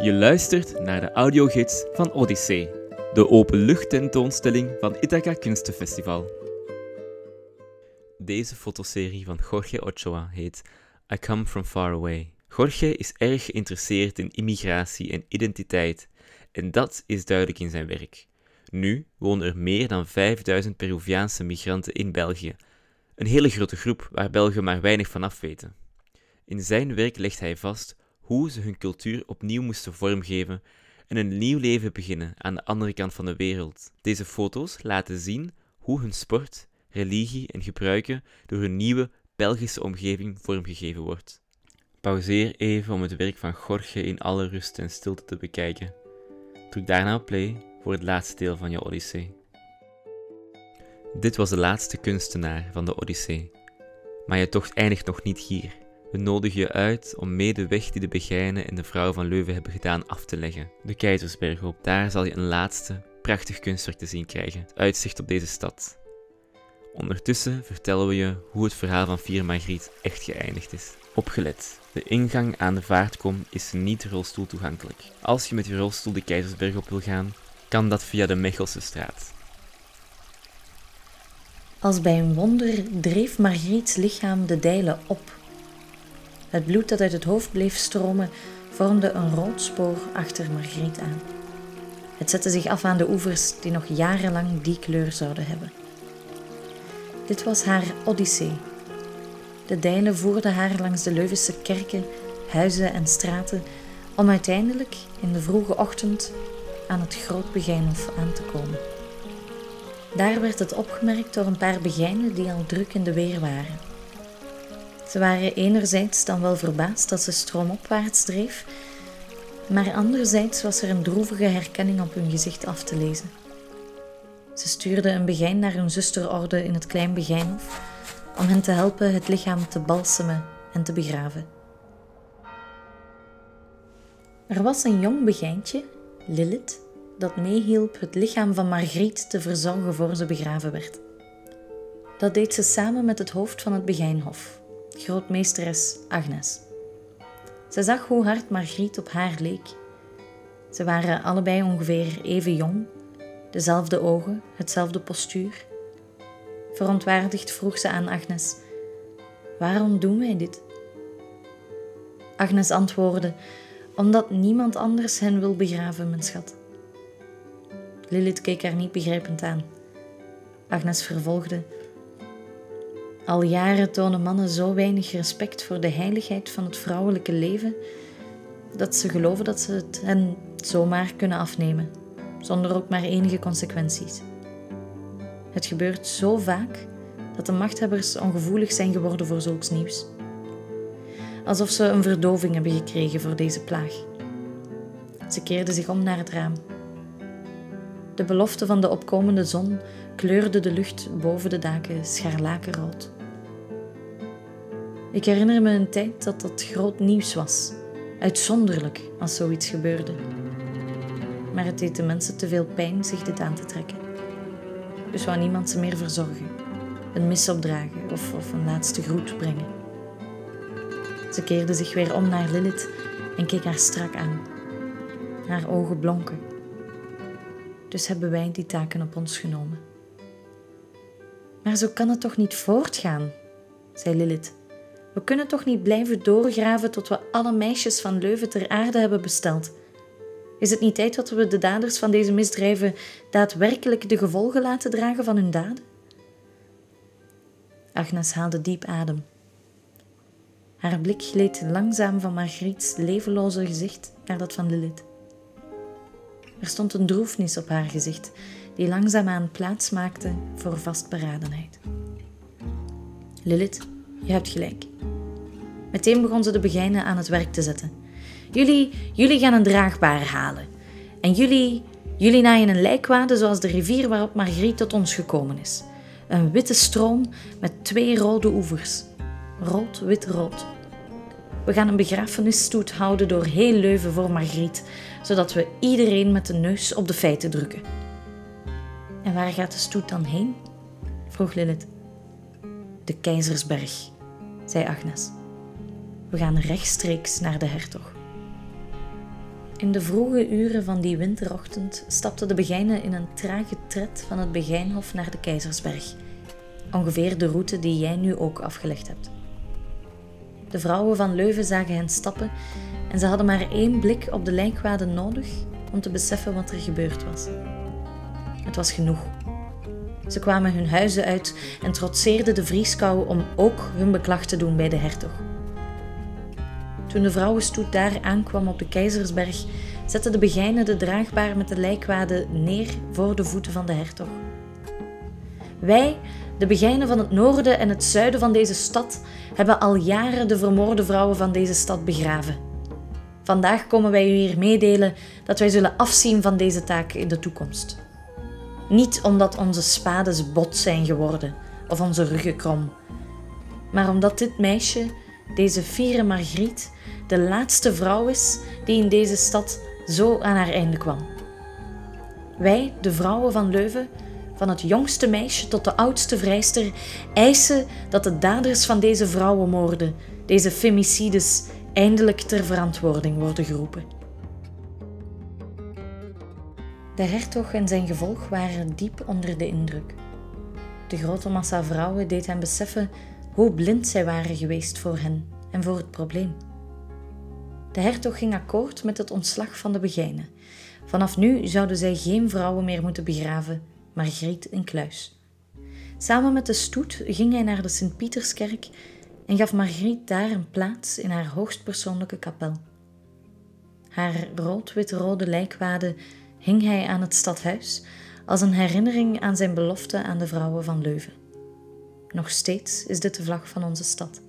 Je luistert naar de audiogids van Odyssee, de openluchttentoonstelling van Ithaca Kunstenfestival. Deze fotoserie van Jorge Ochoa heet I Come From Far Away. Jorge is erg geïnteresseerd in immigratie en identiteit, en dat is duidelijk in zijn werk. Nu wonen er meer dan 5000 Peruviaanse migranten in België, een hele grote groep waar Belgen maar weinig van af weten. In zijn werk legt hij vast hoe ze hun cultuur opnieuw moesten vormgeven en een nieuw leven beginnen aan de andere kant van de wereld. Deze foto's laten zien hoe hun sport, religie en gebruiken door hun nieuwe Belgische omgeving vormgegeven wordt. Pauzeer even om het werk van Jorge in alle rust en stilte te bekijken. Druk daarna op play voor het laatste deel van je Odyssee. Dit was de laatste kunstenaar van de Odyssee. Maar je tocht eindigt nog niet hier. We nodigen je uit om mee de weg die de Begijnen en de vrouw van Leuven hebben gedaan af te leggen. De Keizersberg op. Daar zal je een laatste, prachtig kunstwerk te zien krijgen. Het uitzicht op deze stad. Ondertussen vertellen we je hoe het verhaal van Vier Margriet echt geëindigd is. Opgelet. De ingang aan de vaartkom is niet rolstoel toegankelijk. Als je met je rolstoel de Keizersberg op wil gaan, kan dat via de Mechelse straat. Als bij een wonder dreef Margriets lichaam de dijlen op. Het bloed dat uit het hoofd bleef stromen vormde een rood spoor achter Margriet aan. Het zette zich af aan de oevers die nog jarenlang die kleur zouden hebben. Dit was haar odyssee. De dijlen voerden haar langs de Leuvense kerken, huizen en straten om uiteindelijk in de vroege ochtend aan het Groot Begijnhof aan te komen. Daar werd het opgemerkt door een paar begijnen die al druk in de weer waren. Ze waren enerzijds dan wel verbaasd dat ze stroomopwaarts dreef, maar anderzijds was er een droevige herkenning op hun gezicht af te lezen. Ze stuurden een begijn naar hun zusterorde in het Klein Begijnhof om hen te helpen het lichaam te balsemen en te begraven. Er was een jong begijntje, Lilith, dat meehielp het lichaam van Margriet te verzorgen voor ze begraven werd. Dat deed ze samen met het hoofd van het Begijnhof, grootmeesteres Agnes. Ze zag hoe hard Margriet op haar leek. Ze waren allebei ongeveer even jong, dezelfde ogen, hetzelfde postuur. Verontwaardigd vroeg ze aan Agnes: Waarom doen wij dit? Agnes antwoordde: Omdat niemand anders hen wil begraven, mijn schat. Lilith keek haar niet begrijpend aan. Agnes vervolgde: Al jaren tonen mannen zo weinig respect voor de heiligheid van het vrouwelijke leven dat ze geloven dat ze het hen zomaar kunnen afnemen, zonder ook maar enige consequenties. Het gebeurt zo vaak dat de machthebbers ongevoelig zijn geworden voor zulks nieuws. Alsof ze een verdoving hebben gekregen voor deze plaag. Ze keerde zich om naar het raam. De belofte van de opkomende zon kleurde de lucht boven de daken scharlakenrood. Ik herinner me een tijd dat dat groot nieuws was. Uitzonderlijk als zoiets gebeurde. Maar het deed de mensen te veel pijn zich dit aan te trekken. Dus wou niemand ze meer verzorgen, een mis opdragen of, of een laatste groet brengen. Ze keerde zich weer om naar Lilith en keek haar strak aan. Haar ogen blonken. Dus hebben wij die taken op ons genomen. Maar zo kan het toch niet voortgaan, zei Lilith. We kunnen toch niet blijven doorgraven tot we alle meisjes van Leuven ter aarde hebben besteld. Is het niet tijd dat we de daders van deze misdrijven daadwerkelijk de gevolgen laten dragen van hun daden? Agnes haalde diep adem. Haar blik gleed langzaam van Margriets levenloze gezicht naar dat van Lilith. Er stond een droefnis op haar gezicht, die langzaamaan plaats maakte voor vastberadenheid. Lilith, je hebt gelijk. Meteen begon ze de begijnen aan het werk te zetten. Jullie, jullie gaan een draagbaar halen. En jullie, jullie naaien een lijkwade zoals de rivier waarop Margriet tot ons gekomen is. Een witte stroom met twee rode oevers. Rood, wit, rood. We gaan een begrafenisstoet houden door heel Leuven voor Margriet, zodat we iedereen met de neus op de feiten drukken. En waar gaat de stoet dan heen? vroeg Lilith. De Keizersberg, zei Agnes. We gaan rechtstreeks naar de hertog. In de vroege uren van die winterochtend stapte de Begijnen in een trage tred van het Begijnhof naar de Keizersberg. Ongeveer de route die jij nu ook afgelegd hebt. De vrouwen van Leuven zagen hen stappen en ze hadden maar één blik op de lijkwade nodig om te beseffen wat er gebeurd was. Het was genoeg. Ze kwamen hun huizen uit en trotseerden de vrieskou om ook hun beklag te doen bij de hertog. Toen de vrouwenstoet daar aankwam op de Keizersberg, zette de begijnen de draagbaar met de lijkwade neer voor de voeten van de hertog. Wij, de begijnen van het noorden en het zuiden van deze stad, hebben al jaren de vermoorde vrouwen van deze stad begraven. Vandaag komen wij u hier meedelen dat wij zullen afzien van deze taak in de toekomst. Niet omdat onze spades bot zijn geworden of onze ruggen krom, maar omdat dit meisje, deze fiere Margriet, de laatste vrouw is die in deze stad zo aan haar einde kwam. Wij, de vrouwen van Leuven, van het jongste meisje tot de oudste vrijster, eisen dat de daders van deze vrouwenmoorden, deze femicides, eindelijk ter verantwoording worden geroepen. De hertog en zijn gevolg waren diep onder de indruk. De grote massa vrouwen deed hen beseffen hoe blind zij waren geweest voor hen en voor het probleem. De hertog ging akkoord met het ontslag van de Begijnen. Vanaf nu zouden zij geen vrouwen meer moeten begraven, maar Griet een kluis. Samen met de stoet ging hij naar de Sint-Pieterskerk en gaf Margriet daar een plaats in haar hoogstpersoonlijke kapel. Haar rood-wit-rode lijkwade hing hij aan het stadhuis als een herinnering aan zijn belofte aan de vrouwen van Leuven. Nog steeds is dit de vlag van onze stad.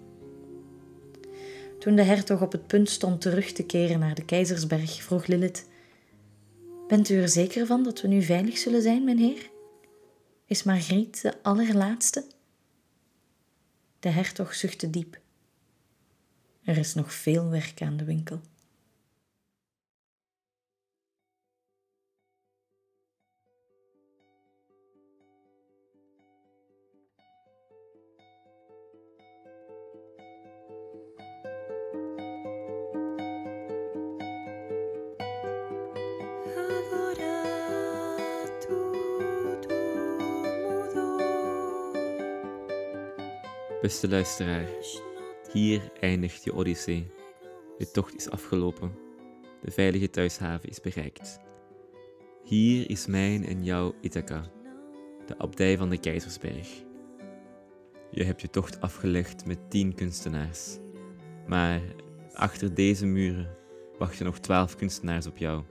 Toen de hertog op het punt stond terug te keren naar de Keizersberg, vroeg Lilith: Bent u er zeker van dat we nu veilig zullen zijn, mijn heer? Is Margriet de allerlaatste? De hertog zuchtte diep. Er is nog veel werk aan de winkel. Beste luisteraar, hier eindigt je Odyssee. De tocht is afgelopen. De veilige thuishaven is bereikt. Hier is mijn en jouw Ithaca, de abdij van de Keizersberg. Je hebt je tocht afgelegd met tien kunstenaars. Maar achter deze muren wachten nog twaalf kunstenaars op jou.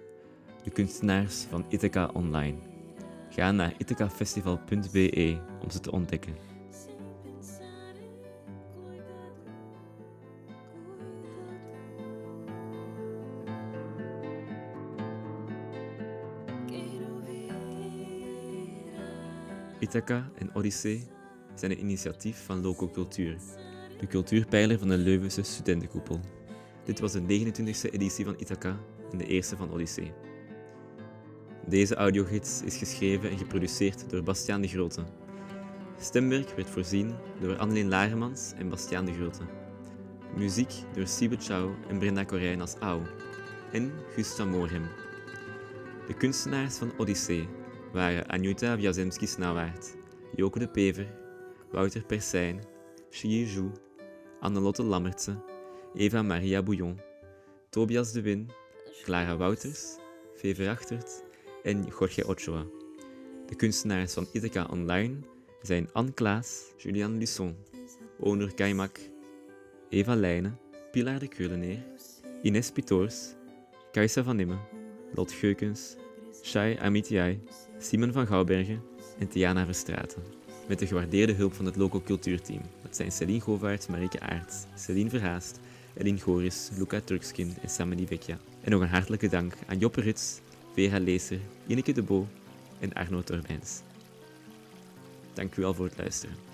De kunstenaars van Ithaca Online. Ga naar ithacafestival.be om ze te ontdekken. Ithaca en Odyssee zijn een initiatief van Loco Cultuur, de cultuurpijler van de Leuvense studentenkoepel. Dit was de 29e editie van Ithaca en de eerste van Odyssee. Deze audiogids is geschreven en geproduceerd door Bastiaan de Grote. Stemwerk werd voorzien door Anneleen Laremans en Bastiaan de Grote. Muziek door Siebe Chow en Brenda Corijn als Au en Gusta Moorhem. De kunstenaars van Odyssee waren Anjuta Wjazemski-Snauwaard, Joke de Pever, Wouter Persijn, Xie Zhu, Annelotte Lammertse, Eva Maria Bouillon, Tobias de Win, Clara Wouters, Veve Achtert en Jorge Ochoa. De kunstenaars van Ithaca Online zijn Anne Klaas, Julian Lisson, Onur Kaimak, Eva Leijnen, Pilar de Kreuleneer, Ines Pitoors, Kajsa van Immen, Lot Geukens, Shai Amitiai, Simon van Gouwbergen en Tiana Verstraeten. Met de gewaardeerde hulp van het local cultuurteam. Dat zijn Celine Govaerts, Marike Aerts, Celine Verhaast, Elin Goris, Luca Turkskin en Samedi Vecchia. En nog een hartelijke dank aan Joppe Ruts, Vera Leeser, Ineke de Bo en Arno Torbijns. Dank u wel voor het luisteren.